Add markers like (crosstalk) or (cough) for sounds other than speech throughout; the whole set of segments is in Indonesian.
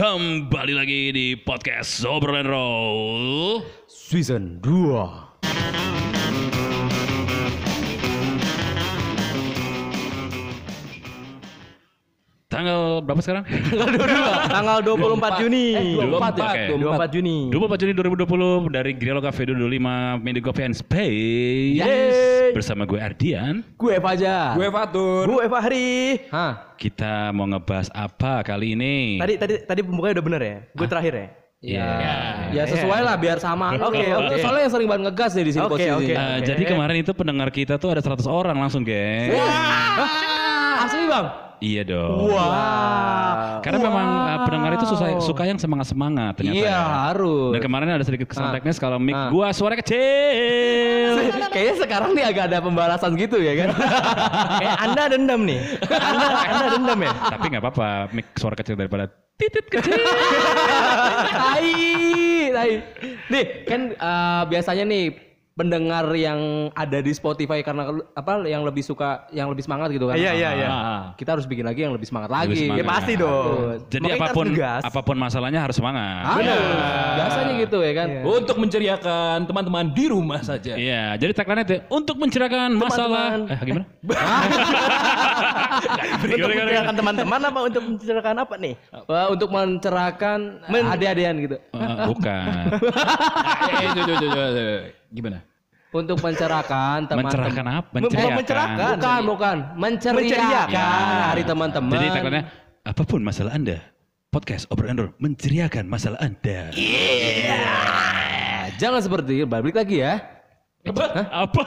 Kembali lagi di podcast Obrolan Roll. Season 2 Tanggal berapa sekarang? Tanggal 24 (laughs) Juni Eh, 24 ya? Oke. 24 Juni 24 Juni 2020 dari Grillo Cafe 25 Mini Coffee and Space. Yes. Bersama gue Ardian. Gue Fajar Gue Fatur. Gue Fahri Hah? Kita mau ngebahas apa kali ini? Tadi tadi tadi pembukanya udah bener ya Gue terakhir ya Iya. Ya sesuai lah biar sama. Oke, oke. Soalnya yang sering banget ngegas nih di sini Oke, posisinya. oke. Eh, Jadi kemarin itu pendengar kita tuh ada 100 orang langsung, geng. Wah, Asli bang? Iya dong. Wow Karena memang uh, pendengar itu suka, suka yang semangat-semangat ternyata. Iya ya. harus. Dan kemarin ada sedikit kesan Ah. teknis kalau mic Ah. gua suara kecil. (laughs) Kayaknya sekarang nih agak ada pembalasan gitu ya kan? Kayak (laughs) anda dendam nih Anda, anda dendam ya Tapi nggak apa-apa, mic suara kecil daripada titit kecil. (laughs) tai, tai. Nih kan eh, biasanya nih pendengar yang ada di Spotify karena apa yang lebih suka yang lebih semangat gitu kan? Iya, iya, iya. Ah, Kita harus bikin lagi yang lebih semangat Lebih lagi. semangat. Ya pasti dong Jadi Makanya apa pun apa pun masalahnya harus semangat. Harus. Biasanya gitu ya kan? Iya. Untuk menceriakan teman-teman di rumah saja. Iya, jadi tagline itu untuk mencerahkan masalah. Eh, gimana? Untuk mencerahkan teman-teman apa untuk mencerahkan apa nih Wah, untuk mencerahkan Men- ade-adean gitu. Eh, bukan. Gimana? Untuk mencerahkan teman-teman. mencerahkan apa? Menceriakan. mencerahkan. Bukan, bukan. Menceriakan Menceriakan. hari teman-teman. Jadi tagline apa pun masalah Anda, podcast Obrolan Roll menceriakan masalah Anda. Nah, jangan seperti itu. Balik lagi ya. Apa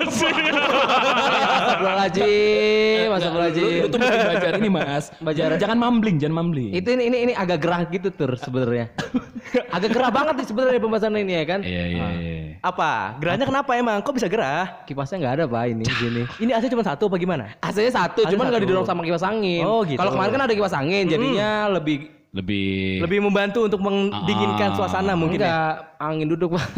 sih? Astagfirullahaladzim, Lu, astagfirullahaladzim. lu tuh mesti belajar ini mas. Belajar. Jangan mumbling, jangan mumbling. Itu ini, ini ini agak gerah gitu tur sebenarnya. (laughs) agak gerah banget nih sebenarnya pembahasan ini ya kan. Iya, iya, iya. Apa Gerahnya kenapa emang Kok bisa gerah Kipasnya nggak ada pak ini sini. Ini AC cuma satu apa gimana AC-nya satu, AC cuman nggak didorong sama kipas angin. Oh, gitu. Kalau kemarin kan ada kipas angin, jadinya lebih Lebih Lebih membantu untuk mendinginkan Ah. suasana mungkin ya enggak angin duduk pak. (laughs)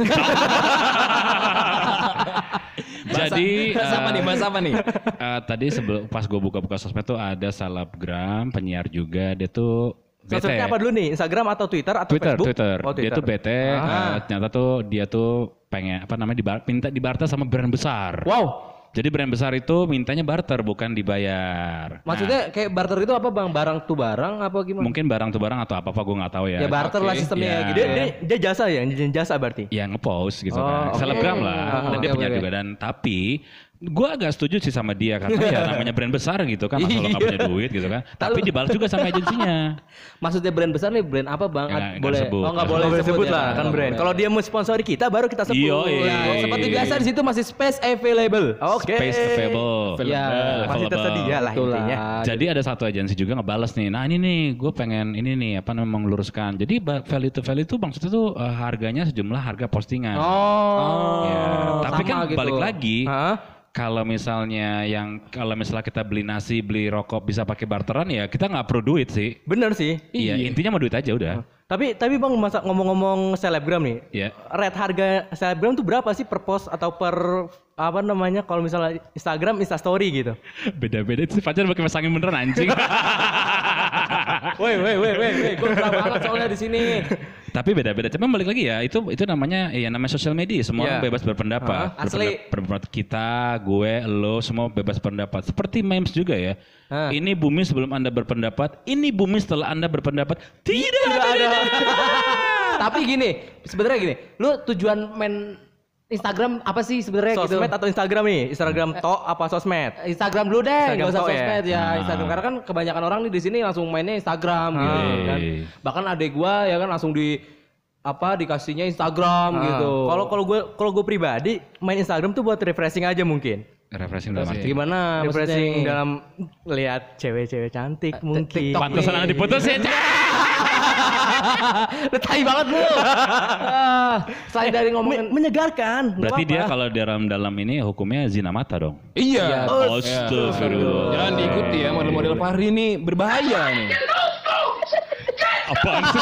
Jadi apa eh, nih, bahas apa nih? eh, tadi sebelum pas gue buka-buka sosmed tuh ada salapgram penyiar juga dia tuh bete. Sosmednya apa dulu nih Instagram atau Twitter atau Twitter, Facebook Twitter. Oh, Dia tuh bete. Ah. eh, ternyata tuh dia tuh pengen apa namanya dibar minta dibarter sama brand besar. wow. Jadi brand besar itu mintanya barter bukan dibayar. Nah, Maksudnya kayak barter itu apa bang? Barang tuh barang apa gimana? mungkin barang tuh barang atau apa apa gue nggak tahu ya. Ya barter lah sistemnya Ya. gitu dia, ya. dia, dia jasa ya nyediain jasa berarti ya ngepost gitu Oh, kan. oke. Selebgram lah. Ah, dan dia punya oke. juga dan tapi gue agak setuju sih sama dia karena ya (laughs) namanya brand besar gitu kan lo nggak punya duit gitu kan. Tapi dibalas juga sama agensinya. (laughs) Maksudnya brand besar nih brand apa bang? Ya, boleh? sebut. Oh nggak boleh boleh sebut ya. lah kan brand kalau dia mau sponsori kita baru kita sebut Iya, iya. Ya, seperti biasa di situ masih space available. oke Space available. Ya, masih tersedia lah intinya. Jadi ada satu agensi juga ngebales nih. Nah ini nih, gue pengen ini nih apa namanya meluruskan. Jadi value to value itu maksudnya tuh eh, harganya sejumlah harga postingan. Oh. Ya, tapi kan gitu. balik lagi. Hah? Kalau misalnya yang kalau misalnya kita beli nasi, beli rokok bisa pakai barteran ya kita nggak perlu duit sih. bener sih Iya, intinya mau duit aja udah. tapi tapi bang masa ngomong-ngomong selebgram nih Iya. rate harga selebgram tuh berapa sih per post atau per apa namanya kalau misalnya Instagram Instastory gitu (laughs) Beda-beda itu pacar pakai masangin beneran anjing. (laughs) Woi, woi, woi, woi, woi, gue banget soalnya di sini. (laughs) Tapi beda-beda. Cuma balik lagi ya, itu itu namanya ya namanya sosial media. Semua Iya. bebas berpendapat. Hah? Asli. Berpendap- berpendapat kita, gue, lo, semua bebas berpendapat. Seperti memes juga ya. Hah. Ini bumi sebelum anda berpendapat. Ini bumi setelah anda berpendapat. Tidak, ada. (laughs) Tapi gini, sebenarnya gini, lu tujuan main Instagram apa sih sebenarnya gitu? sosmed atau Instagram nih Instagram to apa sosmed Instagram dulu deh, Instagram usah ya? sosmed ya. Ah. Instagram karena kan kebanyakan orang nih di sini langsung mainnya Instagram gitu Ah. kan. Bahkan adek gua ya kan langsung di apa dikasihnya Instagram Ah. gitu. kalau kalau gue kalau gue pribadi main Instagram tuh buat refreshing aja mungkin Refreshing dalam arti. gimana refreshing dalam lihat cewek-cewek cantik mungkin TikTok Pantesan nih. anda diputusin. (laughs) (laughs) Lu tai banget lu. Ah, (laughs) Selain dari ngomongin Me- menyegarkan Berarti dia kalau dalam dalam ini hukumnya zina mata dong. Iya. Astagfirullah. Jangan diikuti ya model-model Fahri ini berbahaya nih. Apaan sih?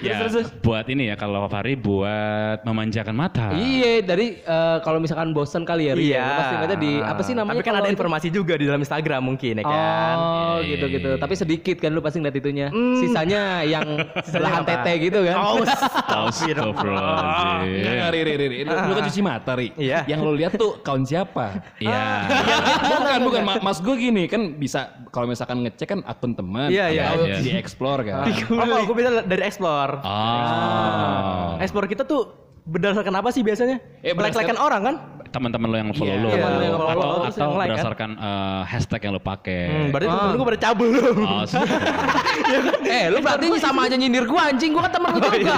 Ya, buat ini ya kalau Fahri buat memanjakan mata. Iya, dari eh, kalau misalkan bosan kali ya, Ria, Iya. lu pasti ngeliatnya di apa sih namanya? Tapi kan ada itu? informasi juga di dalam Instagram mungkin ya kan. Oh, Iya, gitu iya. Tapi sedikit kan lu pasti ngeliat itunya. Hmm. Sisanya yang (laughs) belahan apa? tete gitu kan. Oh, Astagfirullahaladzim. Enggak, Ri, Ri, Ri, Ri. Lu, lu kan cuci mata, Ri. Iya. Yang lu lihat tuh kaun siapa? Iya. bukan, bukan. Ma- Mas gue gini, kan bisa kalau misalkan ngecek kan akun teman. Iya, iya. Iya. Di explore kan. Oh, kalau gue dari explore. Oh. Explore kita tuh berdasarkan apa sih biasanya? Eh, Like-likean orang kan? Teman-teman lo yang follow Iya, lo. teman lo yang atau follow, terus atau yang like, kan? berdasarkan eh, hashtag yang lo pakai. Hmm, berarti Ah. temen gue pada cabul lu. Oh, (laughs) Eh, lu berarti sama aja nyindir gua anjing. Gua kan temen lu juga.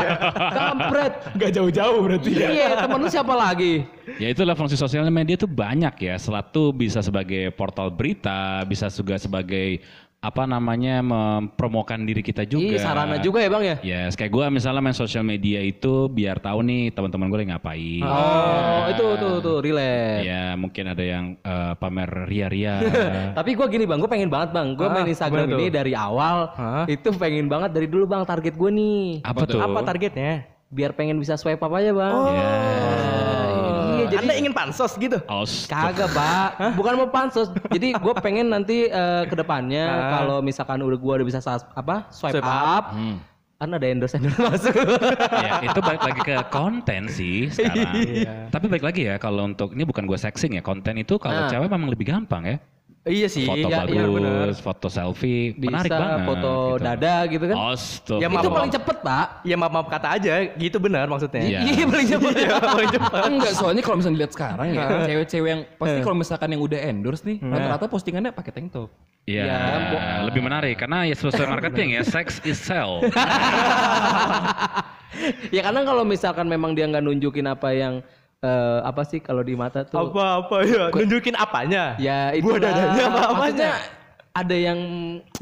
Kampret. Gak jauh-jauh berarti ya. Iya, temen lu siapa lagi? Ya itulah fungsi sosial media tuh banyak ya. Selalu bisa sebagai portal berita, bisa juga sebagai apa namanya mempromokan diri kita juga. Iya, sarana juga ya, Bang ya? Yes, kayak gue misalnya main sosial media itu biar tahu nih teman-teman gue lagi ngapain. Oh, itu tuh tuh relate. Ya mungkin ada yang eh, pamer ria-ria. (laughs) Tapi gua gini bang, gue pengen banget bang. Gue Ah, main Instagram ini tuh? dari awal. Hah? Itu pengen banget dari dulu bang. Target gue nih. apa tuh? Apa targetnya? Biar pengen bisa swipe up aja bang. Oh. Ya. Iya, jadi Anda ingin pansos gitu? Astaga. Kagak pak, bukan mau pansos. Jadi gue pengen nanti eh, ke depannya Ah. kalau misalkan udah gue udah bisa sas- apa swipe, Swipe up, Hmm. kan ada endorse endorse (laughs) masuk. ya, itu balik lagi ke konten sih sekarang. Iya. Tapi balik lagi ya kalau untuk ini bukan gue sexing ya konten itu kalau Ah. cewek memang lebih gampang ya. Iya sih. Foto iya, iya, bener. bagus, foto selfie, bisa menarik banget. foto gitu. dada gitu kan. Astaga. Ya, itu paling cepet pak. Ya maaf maaf kata aja, gitu benar maksudnya. Iya. (laughs) Iya paling cepet. Iya, (laughs) paling cepat. Enggak, soalnya kalau misalnya dilihat sekarang ya, cewek-cewek yang pasti kalau misalkan yang udah endorse nih, rata-rata postingannya pakai tank top. Iya, Ya, lebih menarik karena ya sesuai marketing ya, sex is sell. (laughs) ya karena kalau misalkan memang dia nggak nunjukin apa yang eh, apa sih kalau di mata tuh. Apa apa ya? Nunjukin apanya? Ya itu Buah dadanya apa apanya? Maksudnya ada yang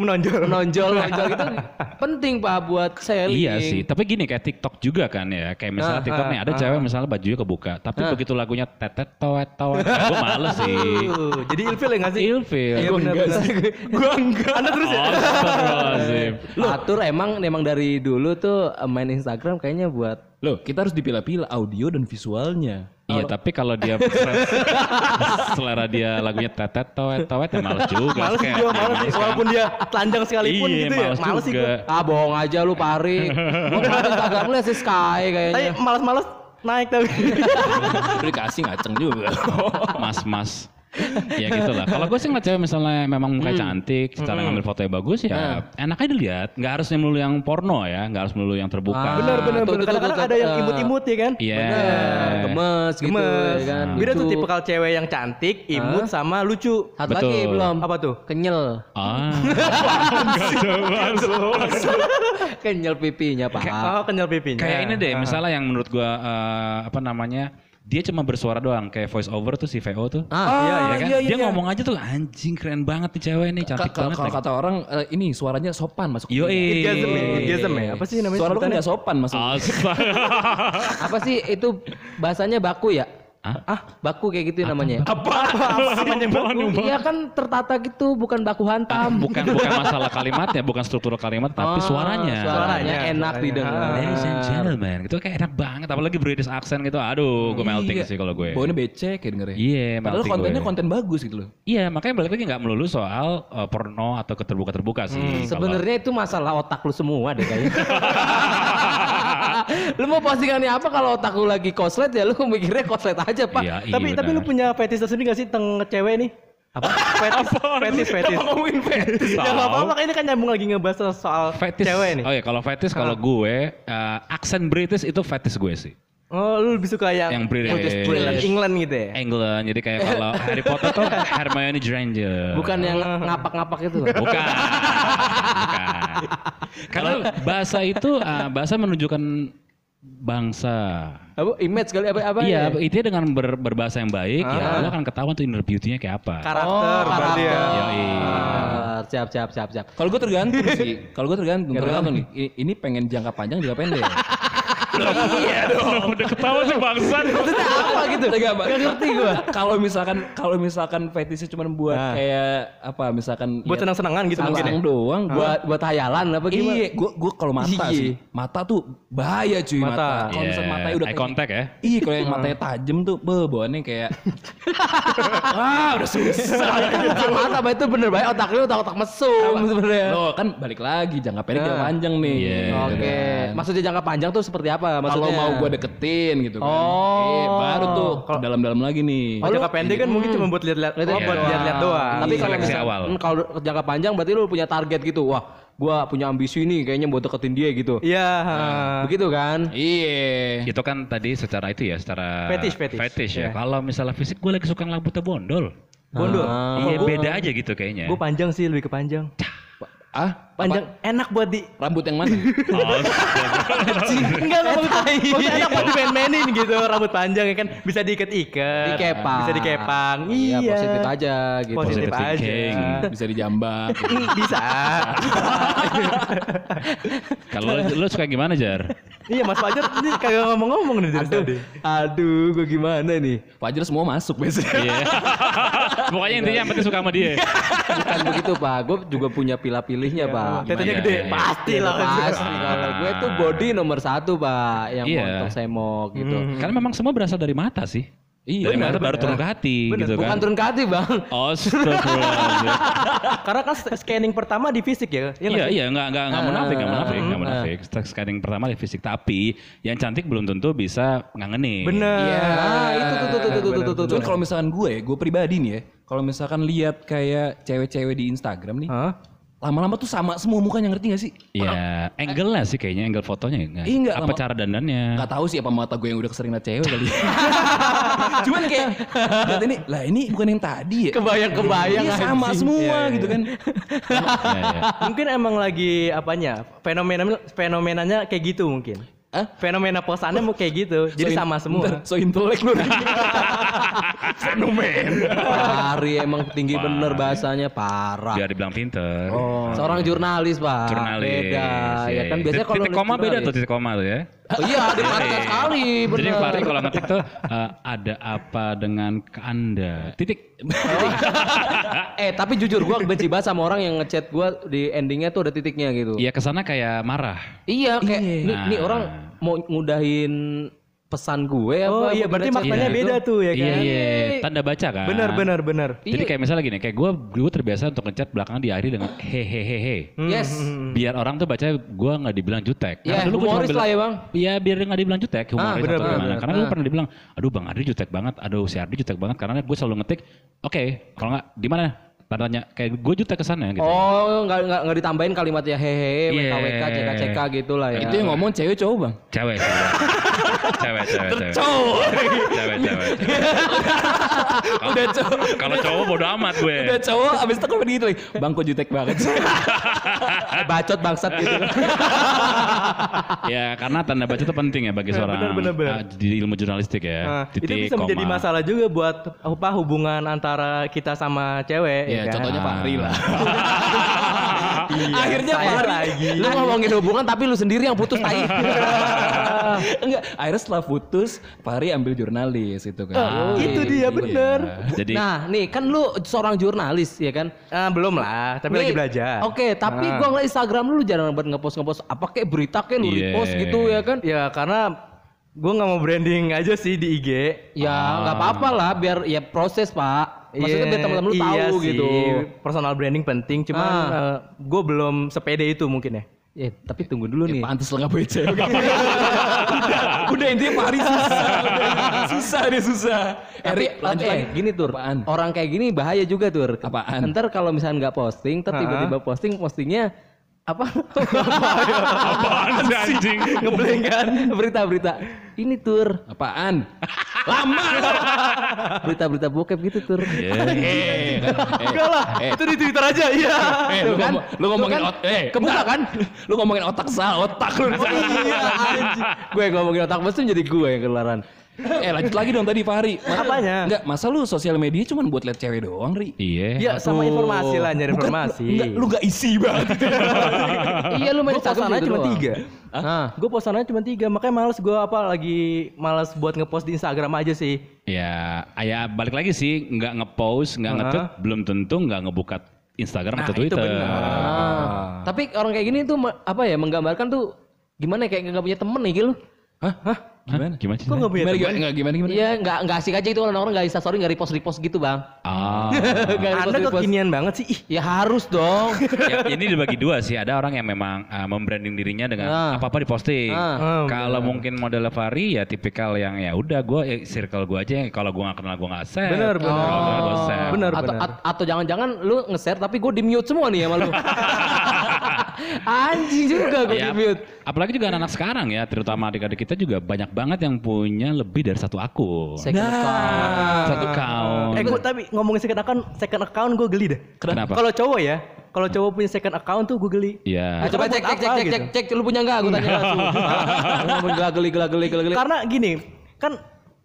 Menonjol. menonjol menonjol gitu (laughs) penting pak buat selling. iya sih, tapi gini kayak TikTok juga kan ya, kayak misalnya Ah, TikTok ah, nih ada cewek misalnya bajunya kebuka, tapi Ah. begitu lagunya tetet toet toet, gue males sih. Uh, jadi ilfil ya nggak sih? Ilfil. Iya benar benar. Gua enggak. Anda terus ya? Astagfirullahaladzim. Atur emang emang dari dulu tuh main Instagram kayaknya buat Loh, kita harus dipilah-pilah audio dan visualnya. Iya, tapi kalau dia (laughs) selera dia lagunya tetet toet toet ya males juga. Males sih Kayak- gua, ya, males sih. Walaupun dia telanjang sekalipun Iya, gitu ya. males sih juga. ah bohong aja lu pari. (laughs) Gua kemarin Instagram lu si Sky Tapi kayaknya. malas-malas naik tapi. Udah (laughs) dikasih ngaceng juga. mas-mas ya gitu lah. Kalau gue sih ngeliat cewek misalnya memang muka Hmm. cantik, cara ngambil fotonya bagus ya enak aja dilihat. Nggak harus melulu yang porno ya, nggak harus melulu yang terbuka. Ah, Bener bener tuh, bener. Kadang-kadang tuh, ada tuh, yang imut-imut ya kan? Iya. Bener, gemes gitu Gemes. ya kan. Beda tuh Lucu. tipikal cewek yang cantik, imut sama lucu. Satu lagi belum. Apa tuh? Kenyel. Ah. (laughs) Kenyel pipinya pak. Oh, kenyal pipinya. Kayak ini deh, misalnya yang menurut gua eh, apa namanya? Dia cuma bersuara doang, kayak voice over tuh si VO tuh. Ah, iya, Ya kan? dia ngomong aja tuh anjing keren banget nih cewek nih, cantik banget. Kalau lagi." kata orang eh, ini suaranya sopan masuk. Yo, Orgasm ya, orgasm ya. Apa sih namanya? Suara lu kan sebutannya? nggak sopan masuk. (laughs) Apa sih itu bahasanya baku ya? Hah? Ah, baku kayak gitu namanya. Apa? Apa apanya baku? Iya kan tertata gitu, bukan baku hantam. bukan bukan masalah kalimatnya, bukan struktur kalimat, tapi Oh, suaranya. Suaranya enak suaranya. didengar. Ladies and gentlemen, gitu kayak enak banget. Apalagi British accent gitu, aduh, gue melting Iya. sih kalau gue. Baunya becek kayak dengernya. Iya, Padahal melting kontennya gue. konten bagus gitu loh. Iya, makanya balik lagi nggak melulu soal uh, porno atau keterbuka-terbuka sih. kalau- Sebenarnya itu masalah otak lu semua deh kayaknya. (laughs) lu mau postingannya apa kalau otak lu lagi koslet ya lu mikirnya koslet aja pak. Iya, iya, Tapi tapi lu punya fetish tersendiri gak sih tentang cewek nih? Apa? (laughs) Fetish, fetish, fetish. ngomongin fetish? Ya nggak apa-apa, ini kan nyambung lagi ngebahas soal Fetish. cewek nih. Oh ya, kalau fetish kalau gue uh, aksen British itu fetish gue sih. Oh, lu lebih suka yang Yang British. England, England gitu ya? England, jadi kayak kalau (laughs) Harry Potter tuh Hermione Granger. Bukan yang ngapak-ngapak itu. Bukan. Bukan. Karena bahasa itu uh, bahasa menunjukkan bangsa. Apa image kali apa apa Iya, ya? itu dengan ber- berbahasa yang baik, ya lo akan ketahuan tuh inner beauty-nya kayak apa. Karakter berarti ya. Yoi. Ah, Siap siap siap siap. Kalau gue tergantung sih. Kalau gue tergantung, tergantung nih. Ini pengen jangka panjang jangka pendek. (laughs) iya dong. Udah ketawa sih bangsat. Maksudnya apa gitu? Enggak. Gak ngerti gua. Kalau misalkan kalau misalkan fetishnya cuma buat Nah. kayak apa misalkan Buat ya, senang-senangan gitu mungkin ya. senang doang Buat buat hayalan apa gimana? Iya, gua gua kalau mata Iya. sih. Mata tuh bahaya cuy mata. Mata. Kalau Iya, matanya udah eye kayak- contact ya. Iya, kalau yang matanya tajam tuh, be, bawaannya kayak (laughs) ah, udah susah. (laughs) Mata, itu bener baik otak lu otak-otak mesum sebenarnya. Loh, kan balik lagi jangka pendek jangka Nah. panjang nih. Iya. gitu Oke. kan. Maksudnya jangka panjang tuh seperti apa? Kalau Maksudnya mau gua deketin gitu kan. Oh. Eh, baru tuh ke dalam-dalam lagi nih. Oh, jangka pendek kan mungkin cuma buat lihat-lihat, oh, Lihat-lihat buat lihat-lihat doang. Tapi kalau Seleksi misal, awal. hmm, kalau jangka panjang berarti lu punya target gitu. Wah, gua punya ambisi nih kayaknya buat deketin dia gitu. Iya. Begitu kan? Iya. Itu kan tadi secara itu ya, secara Fetish, fetish. ya. Iya. Kalau misalnya fisik gue lagi suka rambutnya bondol. Bondol. Iya beda aja gitu kayaknya. Gue panjang sih lebih ke panjang. Ah, Panjang enak buat di rambut yang mana? (laughs) Oh, Enggak enggak maksudnya, maksudnya enak buat dimain-mainin gitu rambut panjang ya kan bisa diikat-ikat. Dikepang. Bisa dikepang. Iya, Iya. positif aja gitu. Positif Positive aja. thinking. Bisa dijambak. (laughs) Hmm, bisa. (laughs) Kalau lu, lu suka gimana Jar? iya Mas Fajar ini kagak ngomong-ngomong nih dari tadi. Aduh, gua gimana nih? Wajar semua masuk biasanya. Iya. Pokoknya intinya yang penting suka sama dia. Bukan begitu, Pak. Gue juga punya pilah-pilihnya, Pak. Tetenya Iya, gede, iya, iya. pasti lah. Pasti. Kalau gue tuh body nomor satu, Pak. Yang Iya. montok semok gitu. Karena memang semua berasal dari mata sih. Iya. Dari mata baru turun ke hati gitu Bukan kan. turun ke hati, Bang. Astagfirullahaladzim. (laughs) Karena kan scanning pertama di fisik ya. Iya Iya iya nggak nggak nggak munafik nggak munafik nggak Ah. munafik. Scanning pertama di fisik tapi yang cantik belum tentu bisa ngangenin. Bener. Iya, itu tuh tuh tuh tuh tuh tuh tuh. Cuman kalau misalkan gue, gue pribadi nih ya, kalau misalkan lihat kayak cewek-cewek di Instagram nih, Hah? Lama-lama tuh sama semua mukanya ngerti gak sih? Ya, angle-nya sih kayaknya angle fotonya enggak. Iya, nggak, Apa lama- cara dandannya? Gak tahu sih apa mata gue yang udah keseringan liat cewek kali. (laughs) Cuman kayak lihat ini, lah ini bukan yang tadi ya. Kebayang-kebayang Iya, sama anjing. semua gitu kan. Iya, iya. Mungkin emang lagi apanya? Fenomena fenomenanya kayak gitu mungkin. Hah? Fenomena posannya mau kayak gitu. (laughs) Jadi So sama semua. bentar, So intelek lu. Hari (laughs) emang tinggi bener bahasanya parah. Biar dibilang pinter. Seorang jurnalis, Pak. Jurnalis. Beda. Ya iya. kan biasanya Titik- kalau titik koma beda tuh titik koma tuh ya. Oh, iya, diperhatikan sekali, bener. Jadi Fahri kalau ngetik tuh eh, ada apa dengan ke Anda? Titik. (laughs) eh, tapi jujur gua benci banget sama orang yang ngechat gua di endingnya tuh ada titiknya gitu. Iya ke sana kayak marah. Iya, kayak Iya. nih, nih Nah. orang mau ngudahin pesan gue Oh apa? iya, gua berarti baca maknanya gitu. beda tuh ya kan? Iya iya. Tanda baca kan. Benar benar benar. Jadi Iya. kayak misalnya gini, kayak gue gue terbiasa untuk ngechat belakangan diakhiri dengan hehehehe. Yes. Biar orang tuh baca gue nggak dibilang jutek. Ya, dulu gua cuma humoris bilang- lah ya, Bang. Iya biar nggak dibilang jutek, humoris bener, atau bener, gimana. bener. Karena dulu pernah dibilang, aduh bang Adri jutek banget, aduh si Ardi jutek banget. Karena gue selalu ngetik, oke kalau nggak di mana? Tandanya kayak gue jutek ke sana gitu. Oh, nggak nggak nggak ditambahin kalimatnya hehehe, Iya. WKWK, CK-CK gitu lah ya. Itu yang ngomong cewek cowok bang. Cewek cewek, cewek, cewek. Cewek, cewek. (laughs) Udah cowok. Kalau cowok bodo amat gue. Udah cowok abis itu komen gitu lagi. Bang kok jutek banget sih. (laughs) Bacot bangsat gitu. (laughs) ya karena tanda baca itu penting ya bagi seorang bener, bener, bener. ah, di ilmu jurnalistik ya. Nah, itu Titik, bisa menjadi koma. masalah juga buat apa hubungan antara kita sama cewek Ya kan? contohnya Pak Ari lah. (laughs) Iya, Akhirnya saya Pak Ari lagi. lu ngomongin hubungan tapi lu sendiri yang putus tai. (laughs) Enggak, akhirnya setelah putus, Pak Ari ambil jurnalis itu kan. Oh, itu dia bener. Jadi nah, nih kan lu seorang jurnalis ya kan? Ah, belum lah, tapi Nih, lagi belajar. Oke, tapi Ah. gua ngeliat Instagram lu jarang banget ngepost ngepost apa kayak berita kayak lu Iya. repost gitu ya kan? Ya karena gue nggak mau branding aja sih di IG. Ya nggak apa-apa lah biar ya proses pak. Maksudnya Iya, biar teman-teman lu iya tahu sih, gitu. Personal branding penting, cuman Ah. gue belum sepede itu mungkin ya. Ya tapi tunggu dulu nih. Pantes lah nggak (laughs) cewek. udah, udah intinya Pak Ari susah. Udah, susah deh susah. Tapi Eri, lanjut eh, lagi. gini tur, Apaan? orang kayak gini bahaya juga tur. Apaan? Ntar kalau misalnya nggak posting, ntar tiba-tiba posting, postingnya apa? (laughs) apaan sih anjing? Ngeblank kan? Berita-berita. Ini tur, Apaan? (laughs) Lama. berita-berita bokep gitu tur. Eh, (laughs) Enggak lah, eh. itu di Twitter aja, iya. Eh, lu, kan? ngomong, lu ngomongin Tuh kan? ot- eh, Kebuka kan? Lu ngomongin otak salah, otak lu. Iya, anjing. gue ngomongin otak mesum jadi gue yang ketularan. (laughs) eh lanjut lagi dong tadi Fahri. Ma- Apanya? Enggak, masa lu sosial media cuma buat liat cewek doang, Ri? Iya. Ya sama informasi lah nyari Bukan- informasi. Enggak, lu gak isi banget. (laughs) iya lu main Instagram cuma gitu tiga. doang. Ah. Gue posannya cuma tiga, makanya males gue apa lagi males buat ngepost di Instagram aja sih. Ya, ya balik lagi sih, nggak ngepost, nggak Hah? nge-tweet, belum tentu nggak ngebuka Instagram atau Nah, itu Twitter. benar. Ah. Tapi orang kayak gini tuh apa ya menggambarkan tuh gimana ya, kayak nggak punya temen nih gitu. Hah? Hah? Gimana? Gimana sih? Kok nggak punya Gimana, teman? gimana, enggak, gimana, gimana? Iya nggak nggak asik aja itu orang-orang nggak instastory nggak repost repost gitu bang. Ah. (laughs) Nggak Anda repost-repost. kekinian banget sih. Ih, Ya harus dong. (laughs) ya, ini dibagi dua sih. Ada orang yang memang uh, membranding dirinya dengan Ah. apa-apa diposting. Ah. Ah, Kalau mungkin model Fahri ya tipikal yang ya udah gue circle gue aja. Kalau gue nggak kenal gue nggak share. Bener, bener. Kalau kenal gue share. Bener, atau, bener. at- atau jangan-jangan lu nge-share tapi gue di mute semua nih sama lu. (laughs) Anjing juga gue Ya, apalagi juga anak-anak sekarang ya, terutama adik-adik kita juga banyak banget yang punya lebih dari satu akun. Second account. Satu account. Eh gue tapi ngomongin second account, second account gue geli deh. Kenapa? Kalau cowok ya, kalau cowok punya second account tuh gue geli. Iya. Nah, coba cek cek cek cek gitu? cek cek lu punya enggak? Gue tanya langsung. (laughs) Geli geli gelak geli. Karena gini, kan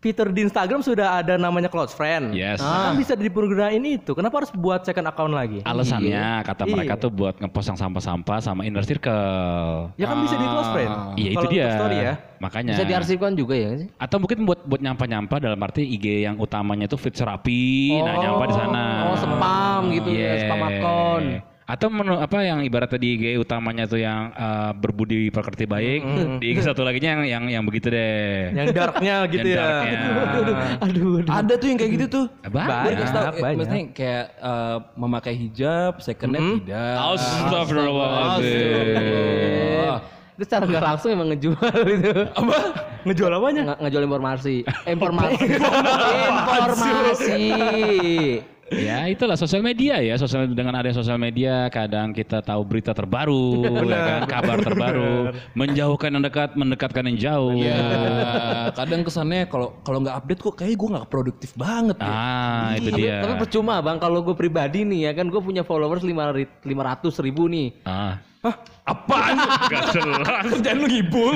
fitur di Instagram sudah ada namanya close friend. Yes. Kan bisa dipergunain itu. Kenapa harus buat second account lagi? Alasannya kata mereka Iya. tuh buat ngepost yang sampah-sampah sama inner circle. Ya kan bisa di close friend. Iya itu dia. Story ya. Makanya. Bisa diarsipkan juga ya sih? Atau mungkin buat buat nyampah-nyampah dalam arti IG yang utamanya itu feed rapi, nah nyampah di sana. Oh, spam gitu ya, Yeah. spam akun. Atau menu, apa yang ibaratnya di IG utamanya tuh yang eh, berbudi pekerti baik, di IG satu lagi yang yang yang begitu deh. Yang darknya (laughs) gitu Yang ya. darknya. (laughs) Aduh, aduh. Ada tuh yang kayak gitu tuh. Banyak. Dikasih tahu, eh, banyak. Maksudnya kayak eh, memakai hijab, secondnya tidak. Astagfirullahaladzim. Itu secara nggak langsung emang ngejual itu. Apa? Ngejual apanya? Nge- ngejual informasi. (laughs) Informasi. informasi. Ya itulah sosial media ya, sosial dengan ada sosial media kadang kita tahu berita terbaru, ya kan, kabar terbaru, menjauhkan yang dekat, mendekatkan yang jauh. Ya, kadang kesannya kalau kalau nggak update kok kayak gue nggak produktif banget. ya. Ah, itu dia. Tapi percuma bang, kalau gue pribadi nih ya kan gue punya followers lima ratus ribu nih. Ah. Apaan? Gak (laughs) jelas. Kerjaan lu ngibul.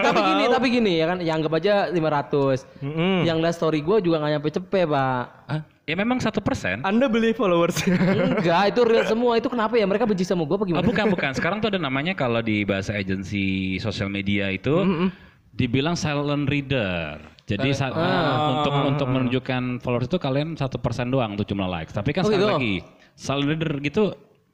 tapi gini, tapi gini ya kan, ya anggap aja 500. Yang lihat story gue juga nggak nyampe cepet pak. Ya memang satu persen. Anda beli followers. Enggak, itu real semua. Itu kenapa ya? Mereka benci sama gue apa Oh, gimana? bukan bukan. Sekarang tuh ada namanya kalau di bahasa agensi sosial media itu dibilang silent reader. Jadi sa- untuk untuk menunjukkan followers itu kalian satu persen doang untuk jumlah likes. Tapi kan Oh, sekali gitu? lagi silent reader gitu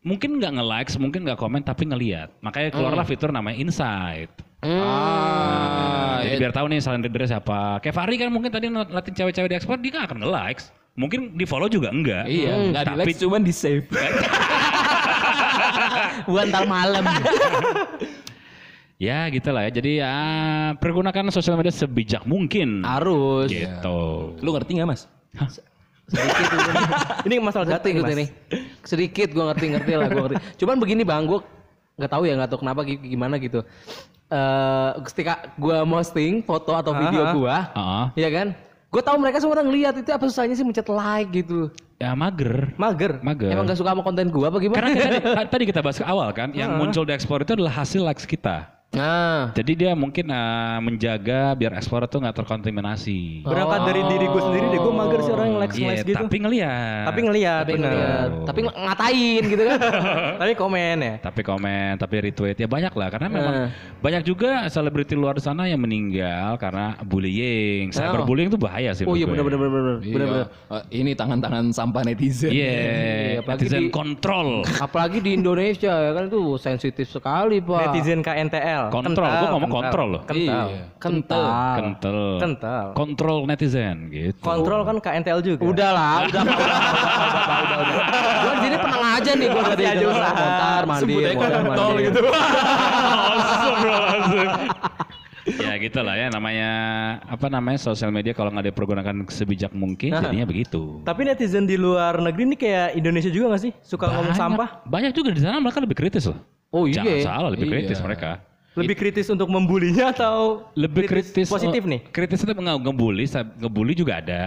mungkin nggak nge-likes, mungkin nggak komen tapi ngelihat. Makanya keluarlah fitur namanya insight. Ah, Jadi biar tahu nih silent reader siapa. Kayak Fahri kan mungkin tadi ngeliatin cewek-cewek di ekspor dia nggak akan nge-likes. Mungkin di follow juga enggak. Iya, nggak di tapi like cuman di save. (laughs) Buat ntar malam. (laughs) Ya gitu lah ya. Jadi ya pergunakan sosial media sebijak mungkin. Harus. Gitu. Lu ngerti nggak mas? Sedikit (laughs) Ini masalah data gitu Mas. nih. Sedikit gue ngerti ngerti lah gue ngerti. Cuman begini bang, gue nggak tahu ya nggak tahu kenapa gi- gimana gitu. Eh ketika gue posting foto atau video Aha. gue, Heeh. ya kan? Gue tahu mereka semua orang ngeliat itu apa susahnya sih mencet like gitu. Ya mager. Mager. Mager. Emang gak suka sama konten gue apa gimana? Karena tadi, (laughs) tadi kita bahas ke awal kan, yang muncul di ekspor itu adalah hasil likes kita. Nah, Jadi dia mungkin eh, menjaga biar ekspor itu nggak terkontaminasi. Berangkat dari diri gue sendiri deh, gue mager sih orang yang Iya, likes gitu. tapi ngelihat. Tapi ngeliat, tapi bener. ngeliat, tapi ng- ngatain gitu kan? (laughs) tapi komen ya. tapi komen, tapi retweet ya banyak lah karena memang Eh. banyak juga selebriti luar sana yang meninggal karena bullying. Cyberbullying itu bahaya sih. oh iya bener bener bener bener. bener, bener. Iya. Eh, ini tangan-tangan sampah netizen. Iya, apalagi netizen di- kontrol. (laughs) Apalagi di Indonesia ya kan itu sensitif sekali pak. Netizen KNTL. Kontrol, Kental, gua ngomong kental. kontrol loh. Kental. Iya. Kental. Kental. Kental. Kontrol netizen gitu. Kontrol kan KNTL juga. Udah lah, (laughs) udah, udah, udah, udah, udah, udah. Gue di sini tenang aja nih, gue tadi aja usaha. Montar, mandi, mandi. gitu. (laughs) ya gitu lah ya namanya apa namanya sosial media kalau nggak dipergunakan sebijak mungkin jadinya begitu. Tapi netizen di luar negeri ini kayak Indonesia juga gak sih? Suka ngomong Banyak- sampah? Banyak juga di sana mereka lebih kritis loh. Oh iya. Jangan salah lebih Iya. kritis mereka. Lebih kritis untuk membulinya atau Lebih kritis, positif oh, nih? Kritis itu nggak ngebully, ngebully juga ada,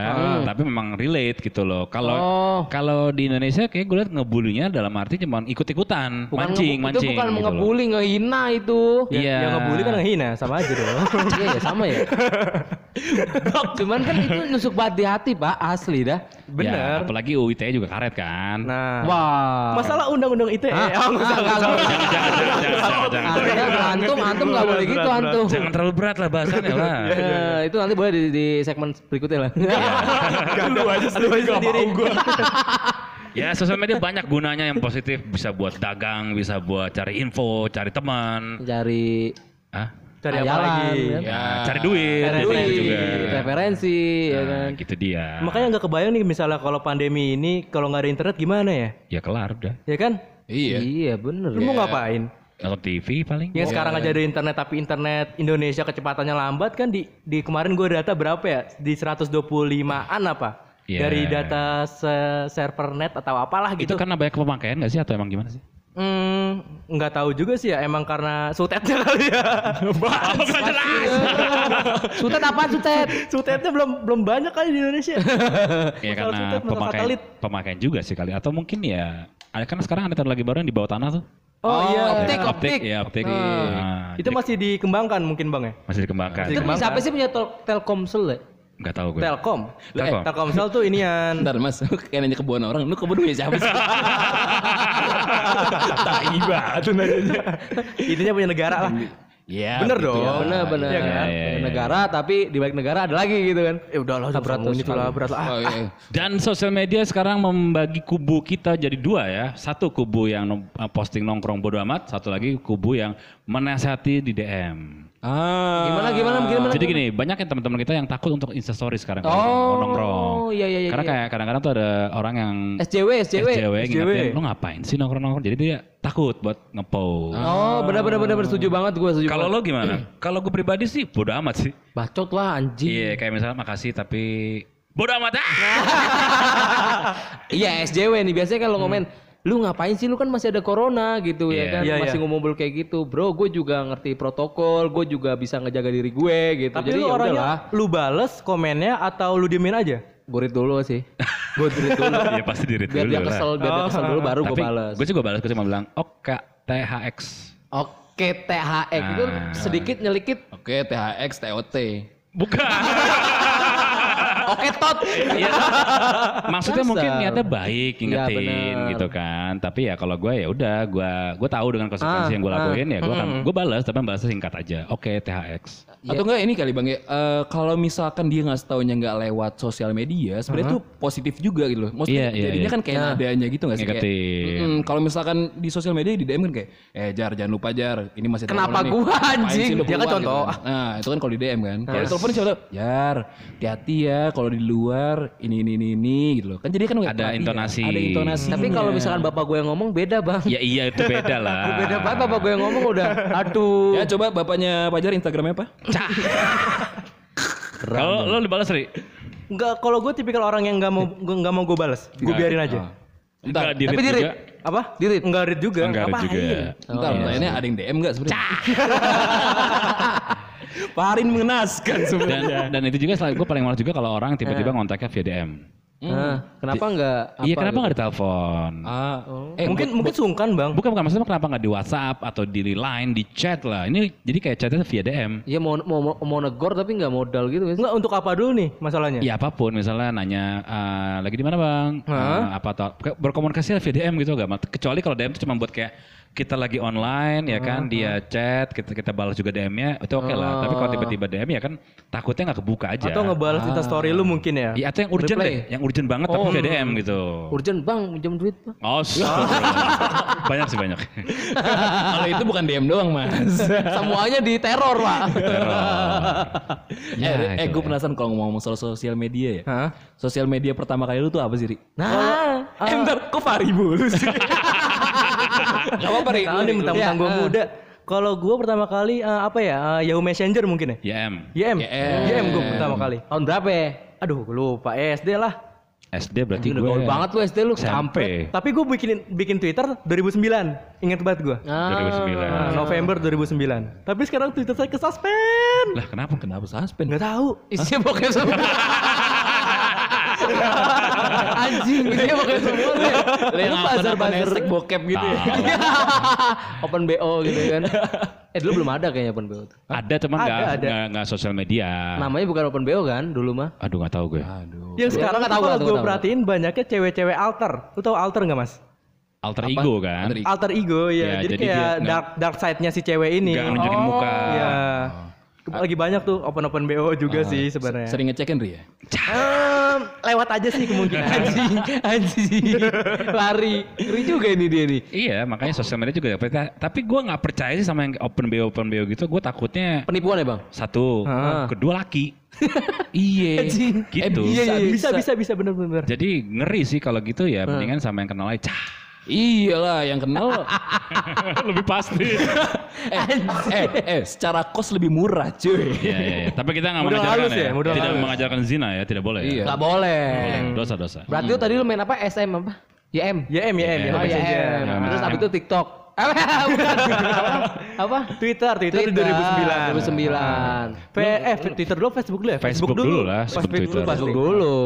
tapi memang relate gitu loh. Kalau Oh. kalau di Indonesia kayak gue liat ngebulinya dalam arti cuma ikut-ikutan, Bukan mancing, nge- mancing. Itu bukan gitu loh. ngebully, ngehina itu. Ya, Iya. Yang ngebully kan ngehina, sama aja dong. Iya ya sama ya. Cuman kan itu nusuk banget di hati pak, asli dah. Bener. Ya, apalagi UU ITE juga karet kan. Nah, Wah. masalah undang-undang ITE. Oh, Ah, nggak usah. nggak, jangan, jangan, jangan, jangan, jangan, jangan. Anda, antum, antum nggak boleh gitu Berat, antum. Jangan terlalu berat lah bahasannya lah. (laughs) Eh, itu nanti boleh di, di segmen berikutnya lah. Lu aja sendiri gak. Ya sosial media banyak gunanya yang positif bisa buat dagang, bisa buat cari info, cari teman, Cari ah, Cari apa Hayalan, lagi? kan? ya cari duit, Cari duit, juga. referensi, ya Nah, kan. gitu dia. Makanya nggak kebayang nih misalnya kalau pandemi ini kalau nggak ada internet gimana ya? ya kelar udah. Ya kan? Iya. Iya bener. Lu mau ngapain? Nonton TV paling. Yang sekarang aja ada internet tapi internet Indonesia kecepatannya lambat kan di di kemarin gue data berapa ya? Di 125-an apa? Iya. Dari data se- server net atau apalah Itu gitu. karena banyak pemakaian nggak sih atau emang gimana sih? Hmm, nggak tahu juga sih ya. Emang karena sutetnya (laughs) kali ya. (laughs) (laughs) Sutet apa sutet? sutetnya belum belum banyak kali di Indonesia. Ya karena pemakaian, satelit. pemakaian juga sih kali. Atau mungkin ya, ada kan sekarang ada teknologi baru yang di bawah tanah tuh. Oh, iya. optik, Ya, optik. ya optik. Nah, Nah, itu jadi masih dikembangkan mungkin bang ya? masih dikembangkan. Masih Itu Dikembangkan. siapa sih punya tel Telkomsel ya? Nggak tahu gue. Telkom. Telkom. Eh, Telkomsel tuh inian. Bentar mas, (laughs) kayak nanya kebun orang, lu kebun punya siapa sih? (laughs) Tai banget tuh nanyanya. (laughs) Intinya punya negara lah. Iya. Bener begitu dong. ya. bener bener. Iya kan? Iya, iya, Negara tapi di balik negara ada lagi gitu kan. Ya udahlah, berat berat ini lah berat lah. Oh, iya. Dan sosial media sekarang membagi kubu kita jadi dua ya. Satu kubu yang posting nongkrong bodo amat, satu lagi kubu yang menasihati di DM. Ah. Gimana gimana gimana? Jadi gini, banyak yang teman-teman kita yang takut untuk instastory sekarang kalau Oh, mau nongkrong. iya, iya, iya, Karena iya. kayak kadang-kadang tuh ada orang yang SJW SJW. SJW SJW. lu ngapain sih nongkrong-nongkrong? Jadi dia takut buat ngepost. Oh benar benar benar setuju banget gue setuju. Kalau lo gimana? Kalau gue pribadi sih bodo amat sih. bacot lah anjing. Iya, kayak misalnya makasih tapi bodo amat ah. (laughs) Iya SJW nih biasanya kalau ngomen lu ngapain sih lu kan masih ada corona gitu Iya. ya kan Iya, masih iya. ngomong kayak gitu bro gue juga ngerti protokol gue juga bisa ngejaga diri gue gitu Tapi jadi lu ya orangnya lu bales komennya atau lu diemin aja? gue read dulu sih gue read dulu (laughs) Iya pasti di read biar dulu dia lah. kesel biar dia kesel dulu baru gue Tapi balas gue juga balas, gue cuma bilang, oke THX. oke THX itu Ah. sedikit nyelikit Oke, THX, TOT. Bukan. (laughs) oke tot Iya. Maksudnya Kasar. mungkin niatnya baik Iya, ngingetin benar. gitu kan. Tapi ya kalau gue ya udah gue gue tahu dengan konsekuensi Ah, yang gue ah. lakuin ya gue akan gue balas tapi balasnya singkat aja. Oke THX. Atau enggak ini kali Bang ya, eh, kalau misalkan dia nggak taunya nggak lewat sosial media, sebenarnya tuh positif juga gitu loh. Maksudnya Iya, iya, jadinya iya. kan kayak nadanya gitu nggak sih kayak. "Mm-mm, kalau misalkan di sosial media di DM kan kayak, eh Jar jangan lupa Jar, ini masih Kenapa corona nih. gua, Ngapain anjing? Dia kan keluar?" contoh. Gitu. Nah itu kan kalau di DM kan. Kalau di telepon siapa Jar hati-hati ya kalau di luar ini ini ini, ini gitu loh. Kan jadi kan Ada intonasi. Ada intonasi. tapi kalau misalkan bapak gue yang ngomong beda bang Ya iya itu beda lah. (laughs) beda banget bapak gue yang ngomong udah aduh Ya coba bapaknya Pajar Instagramnya apa? (laughs) Kalau lo dibalas Ri? Enggak, kalau gue tipikal orang yang nggak mau nggak mau gue balas. Gue biarin aja. Enggak di tapi read di juga. read. Apa? Dirit. Enggak read juga. Enggak read juga. Bentar, iya pertanyaannya ada yang DM nggak sebenarnya? (laughs) Farin mengenaskan Dan sebenarnya. dan itu juga gue paling males juga kalau orang tiba-tiba ngontaknya via DM. Nah, kenapa enggak Iya apa kenapa gitu? nggak ditelepon? Ah, Eh, mungkin mungkin sungkan bang. Bukan bukan maksudnya kenapa nggak di WhatsApp atau di line, di chat lah. Ini jadi kayak chatnya via DM. Iya mau mau mau, mau negor tapi nggak modal gitu guys. Enggak untuk apa dulu nih masalahnya? Ya apa pun, misalnya nanya eh, lagi di mana bang, Eh, apa atau berkomunikasi via DM gitu gak? Kecuali kalau DM itu cuma buat kayak kita lagi online ya kan, dia chat, kita kita balas juga DM-nya, itu oke lah. Tapi kalau tiba-tiba DM ya kan takutnya nggak kebuka aja. Atau ngebalas Insta story lu mungkin ya? Iya atau yang urgent Reply. deh, yang urgent banget tapi via DM gitu. Urgent bang, pinjam duit bang. Oh, (laughs) banyak sih banyak. kalau itu bukan DM doang mas. (laughs) Semuanya di teror pak. Ya, eh, eh itu gue lah. penasaran kalau ngomong soal sosial media ya. Hah? Sosial media pertama kali lu tuh apa sih, Ri? Nah, eh, bentar, kok Fari mulu sih? Gak apa-apa, Ri. Tahu nih mentang-mentang gue muda. Kalau gue pertama kali eh, apa ya? eh, Yahoo Messenger mungkin ya? YM, YM. YM. YM gue pertama kali. tahun berapa ya? Aduh, gue lupa SD lah. SD berarti Udah gue gaul banget lu SD lu. SMP. Tapi gue bikin bikin Twitter 2009. Ingat banget gue. Ah, 2009. Nah, November 2009. Tapi sekarang Twitter saya kesuspend. Lah kenapa? Kenapa suspend? Nggak tahu. Isinya bokep semua. (laughs) Anjing, gitu ya pakai semua nih. Lu buzzer bokep gitu ya. (laughs) Open BO gitu kan. (laughs) Eh dulu belum ada kayaknya Open BO tuh. Ada cuman Ada, nggak nggak sosial media. Namanya bukan Open BO kan dulu mah. Aduh nggak tahu gue. Yang sekarang nggak tahu, kalau gue perhatiin banyaknya cewek-cewek alter. Lu tahu alter nggak mas? Alter ego kan. Alter ego. Alter ego ya. Ya, jadi, jadi kayak dark dark side-nya si cewek ini. Nggak nunjukin muka. Iya. Lagi banyak tuh open open BO juga sih sebenarnya. Sering ngecekin Ri ya? Ehm, lewat aja sih kemungkinan. (laughs) Anjing, anjing. Lari. Ngeri juga ini dia nih. Iya makanya sosial media juga. Tapi gue nggak percaya sih sama yang open BO open BO gitu. Gue takutnya Penipuan ya, Bang? satu, Ah. kedua laki. (laughs) Iya. Gitu. Iya, iya, bisa, bisa, bisa, bener-bener. Jadi ngeri sih kalau gitu ya. Mendingan sama yang kenal aja. Iyalah yang kenal. (laughs) Lebih pasti. (laughs) eh, eh, eh, secara kos lebih murah cuy. Iya, iya, iya. Tapi kita nggak mengajarkan ya. ya, Tidak halus. mengajarkan zina ya. Tidak boleh Iya. ya. Gak boleh. Boleh. Dosa-dosa. Berarti lu tadi lu main apa? SM apa? YM. YM, YM, Iya. Oh, YM. YM. Terus abis itu TikTok. Apa? Apa? Twitter, Twitter, di 2009. 2009. P eh Twitter dulu, Facebook dulu ya? Facebook dulu lah, sebelum Twitter. pasti. Facebook dulu.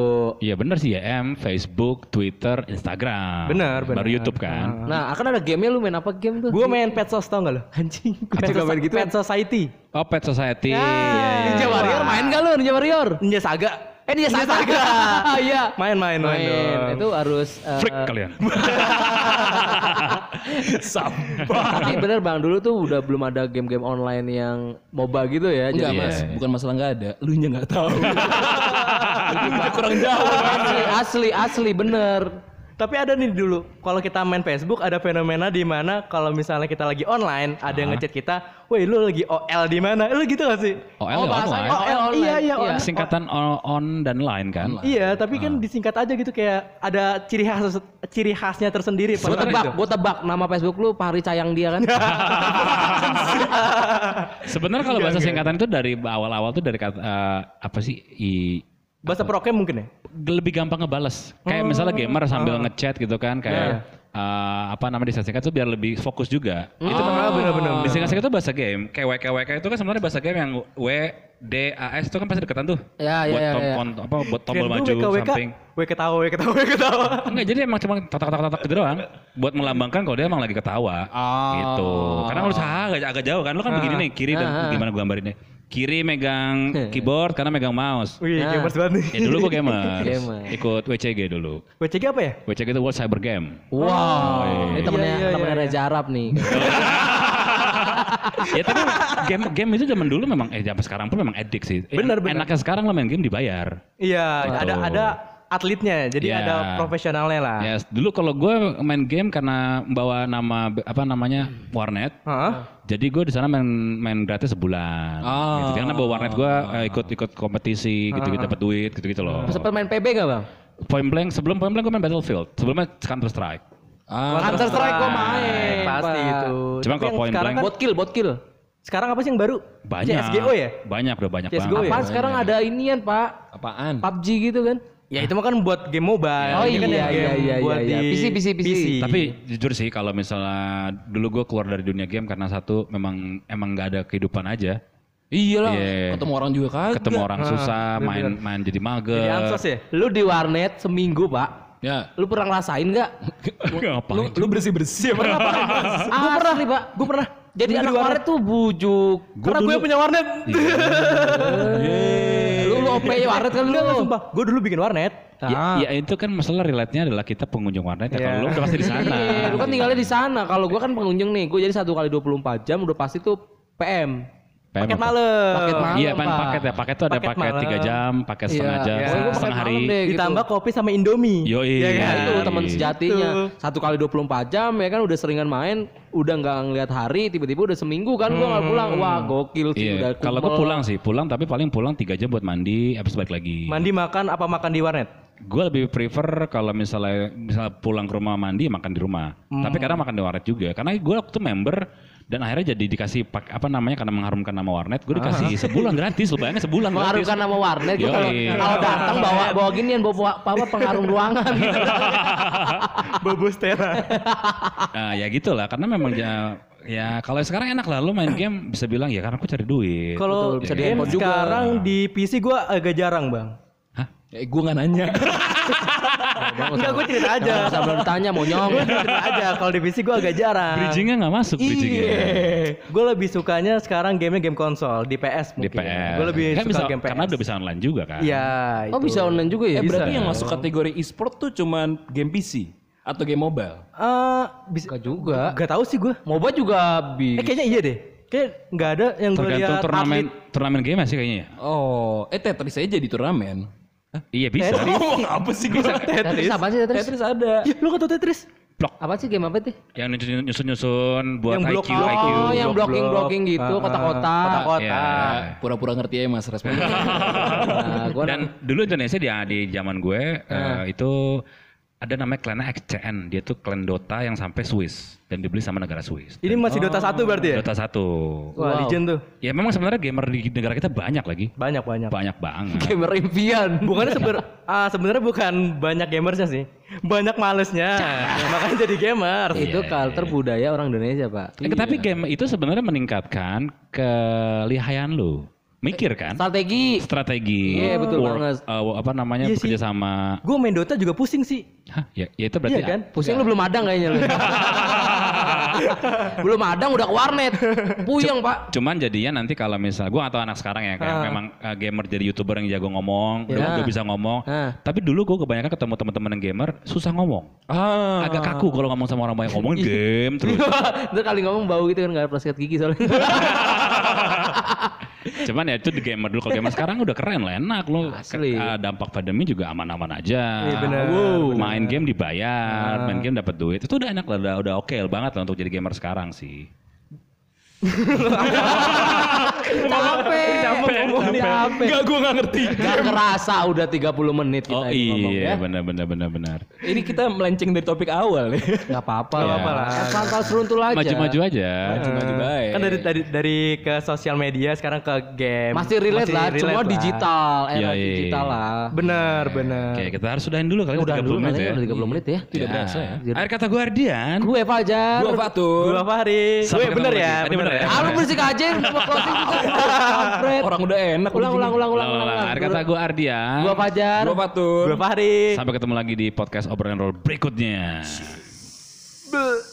Iya bener sih ya. M, Facebook, Twitter, Instagram. Bener, bener. Baru YouTube kan. Nah, akan ada gamenya lu main apa game tuh? Gue main Pet tau gak lo? anjing. Pet, Juga main gitu. Pet Society. Oh Pet Society. Iya. Ninja Warrior main gak lu Ninja Warrior? Ninja Saga. Eh Ninja Saga. (laughs) Iya. Main, main, main. Main. dong. Itu harus eh, Freak kalian. (laughs) Tapi bener Bang, dulu tuh udah belum ada game-game online yang MOBA gitu ya. Enggak Jadi mas, Iya. bukan masalah nggak ada, lu nya nggak tahu. (laughs) Kurang jauh. asli, asli, asli bener. Tapi ada nih dulu, kalau kita main Facebook ada fenomena di mana kalau misalnya kita lagi online, ada yang ngechat kita, "Woi, lu lagi OL di mana?" Lu gitu gak sih? OL Oh, ya bahasanya online. OL, online. iya, iya, Iya. Singkatan on, on dan line kan. Iya, tapi kan disingkat aja gitu kayak ada ciri khas ciri khasnya tersendiri Gue pada tebak, itu. gue tebak nama Facebook lu Pahri Cayang dia kan. (laughs) Sebenarnya kalau bahasa singkatan itu dari awal-awal tuh dari kata eh, apa sih? I, Bahasa prokem mungkin ya? lebih gampang ngebales. Kayak misalnya gamer sambil ngechat gitu kan, kayak eh, apa namanya disingkat itu biar lebih fokus juga. Itu Ah, benar-benar. disingkat itu bahasa game. Kayak WKWK itu kan sebenarnya bahasa game yang W D A S itu kan pasti deketan tuh. Ya, ya, buat ya, tom- ya. on- apa buat tombol maju WKWK, samping. W ketawa, W ketawa, W ketawa. (laughs) Enggak, jadi emang cuma tatak-tatak gitu doang buat melambangkan kalau dia emang lagi ketawa. Gitu. Karena lu usaha agak, agak jauh kan. Lu kan begini nih, kiri dan Ah. gimana gua gambarinnya. Kiri megang (laughs) keyboard, karena megang mouse. Wih, Nah. gamers banget nih. Ya dulu gua gamers. (laughs) Gamers. Ikut WCG dulu. WCG apa ya? WCG itu World Cyber Game. Wow. Ini temennya Iya, iya, temennya iya, Reza Arab nih. (laughs) ya tapi game game itu zaman dulu memang eh sampai sekarang pun memang edik sih. Bener, bener. Enaknya sekarang lo main game dibayar. Iya, ada Betul. ada atletnya, jadi Iya. ada profesionalnya lah. Ya, dulu kalau gue main game karena membawa nama apa namanya warnet, Hah? Jadi gue di sana main main gratis sebulan. Ah. Gitu. Karena bawa warnet gue eh, ikut ikut kompetisi gitu gitu dapat duit gitu gitu loh. Sempet main PB gak bang? Point blank sebelum point blank gue main Battlefield. Sebelumnya Counter Strike. Ah, Counter Strike gua main. Pasti Pak. itu. Cuma Tapi kalau point sekarang blank- kan- Bot kill, bot kill. sekarang apa sih yang baru? Banyak. CSGO ya? Banyak udah banyak CS:GO banget. ya? Apaan sekarang ada inian pak? apaan? PUBG gitu kan? Ya itu mah kan buat game mobile. Oh Ini kan iya, yang iya, game iya, buat iya, iya. di PC, PC, PC. Tapi jujur sih kalau misalnya dulu gue keluar dari dunia game karena satu memang emang nggak ada kehidupan aja. Iya lah, Iya. ketemu orang juga kagak. Ketemu orang susah, main main jadi mager. Jadi ansos ya? Lu di warnet seminggu pak. Ya, Lu pernah ngerasain gak? (laughs) Ngapain? lu, lu bersih bersih apa? Gue pernah nih pak. Gue pernah. Jadi anak warnet. warnet tuh bujuk. Karena gue punya warnet. Lu lu (laughs) OP warnet kan lu. Enggak, sumpah. Gue dulu bikin warnet. Ya, ya itu kan masalah relate-nya adalah kita pengunjung warnet ya. Iya. Kalau lu udah pasti di sana. Iya, lu kan tinggalnya di sana. Kalau gua kan pengunjung nih, gua jadi satu kali 24 jam udah pasti tuh PM. PM Paket malam. Paket malam. Iya, pan paket ya. Paket tuh ada Paket paket, malam. tiga jam, paket setengah Iya. jam, Iya. Pokoknya gua paket setengah hari. deh, gitu. Ditambah kopi sama Indomie. Yoi. Iya Ya kan? itu teman sejatinya. Itu. Satu kali 24 jam ya kan udah seringan main, udah nggak ngeliat hari, tiba-tiba udah seminggu kan gua nggak pulang. Wah, gokil sih Iya, udah. kalau kumel. pulang sih, pulang tapi paling pulang tiga jam buat mandi, habis balik lagi. Mandi makan apa makan di warnet? Gue lebih prefer kalau misalnya misalnya pulang ke rumah mandi makan di rumah. Tapi kadang makan di warnet juga. Karena gue waktu member dan akhirnya jadi dikasih pak apa namanya karena mengharumkan nama warnet, gue dikasih sebulan gratis. Lu bayangin sebulan gratis. Mengharumkan nama warnet gua kalau datang bawa bawa ginian bawa bawa, bawa pengharum ruangan gitu. Bobo Stella. Nah, ya gitulah karena memang ya ya kalau sekarang enak lah lu main game bisa bilang ya karena aku cari duit. Kalau Betul, bisa di game handphone juga. sekarang di PC gue agak jarang bang. Hah? Eh, gue nggak nanya. (laughs) Enggak, gue cerita aja. Jangan usah belum ditanya monyong. Gue cerita aja. Kalau di PC gue agak jarang. Bridgingnya nggak masuk bridgingnya. Gue lebih sukanya sekarang gamenya game konsol di PS Di mungkin. PS. Gue lebih Kan suka bisa, game PS. Karena udah bisa online juga kan. Iya. Oh itu. bisa online juga ya? Eh berarti Bisa. yang masuk kategori e-sport tuh cuman game PC atau game mobile? Eh, bisa. Enggak juga. Gak tahu sih gue. MOBA juga bisa. Eh kayaknya iya deh. Kayak nggak ada yang gue Tergantung lihat turnamen atlet. turnamen game sih kayaknya. ya? Oh, eh Tetris aja di turnamen. Iya bisa. Ngomong apa sih gue? Tetris apa sih Tetris? Tetris ada. Ya, lu gak tau Tetris? Blok. Apa sih game apa tuh? Yang nyusun-nyusun buat Yang blok- IQ, oh, IQ. Oh, yang blok-blok. blocking-blocking gitu, Ah, ah, kotak-kotak. Kotak-kotak. Iya. Pura-pura ngerti aja mas respon. (laughs) Nah, gua Dan dulu Indonesia di di zaman gue eh, itu ada namanya klannya XCN. Dia tuh klan Dota yang sampai Swiss dan dibeli sama negara Swiss. Ini masih Dota 1 berarti ya? Dota 1. Wah, legend tuh. Ya memang sebenarnya gamer di negara kita banyak lagi. Banyak banyak. Banyak banget. (laughs) gamer impian. Bukannya seber, ah, sebenarnya bukan banyak gamersnya sih, banyak malesnya, makanya jadi gamers. Itu culture budaya orang Indonesia, Pak. Eh, Tapi game itu sebenarnya meningkatkan kelihayan lu. Mikir kan? Strategi. Strategi. Iya, betul work, banget. eh, apa namanya? Iya sih. bekerja sama. Gue main Dota juga pusing sih. Hah, ya, ya itu berarti Iya kan? Pusing lu belum madang kayaknya lu. (laughs) belum madang udah ke warnet. Puyeng, Pak. Cuman jadinya nanti kalau misal gua atau anak sekarang ya kayak Ah. memang uh, gamer jadi youtuber yang jago ngomong, udah, Ya. udah bisa ngomong. Ah. Tapi dulu gua kebanyakan ketemu teman-teman yang gamer susah ngomong. ah. Agak kaku kalau ngomong sama orang banyak ngomongin game terus. (laughs) Ntar kali ngomong bau gitu kan gak ada sikat gigi soalnya. (laughs) Cuman ya itu di gamer dulu. Kalau gamer sekarang udah keren lah, enak lo. Asli. Uh, dampak pandemi juga aman-aman aja. Iya, benar, Wow. Main game dibayar, main game dapat duit. Itu udah enak lah, udah, udah oke banget lah untuk jadi gamer sekarang sih. Capek. Capek. Enggak, gue gak ngerti. Gak kerasa udah 30 menit kita Oh ini ngomong iya, ya. benar benar benar benar. Ini kita melenceng dari topik awal ya. Gak apa-apa Gak lah. apa-apa lah. Asal seruntul aja. Maju-maju aja. Maju-maju baik. Kan dari dari dari ke sosial media sekarang ke game. Masih relate lah, lah. digital, era Iya, iya, digital iya. lah. Bener bener. Oke, kita harus sudahin dulu kali Udah 30 dulu menit ya. udah 30 menit ya. Tidak berasa ya. Air kata Guardian. Gue Fajar. Gue Fatur. Gua Fahri. Gue bener ya, bener ya. Lu berisik aja mau closing juga. Orang udah enak. Ulang ulang ulang ulang ulang. ulang. Kata gue Ardian. Gue Fajar. Gue Fatur. Gue Fahri. Sampai ketemu lagi di podcast obrolan roll berikutnya. Bleh.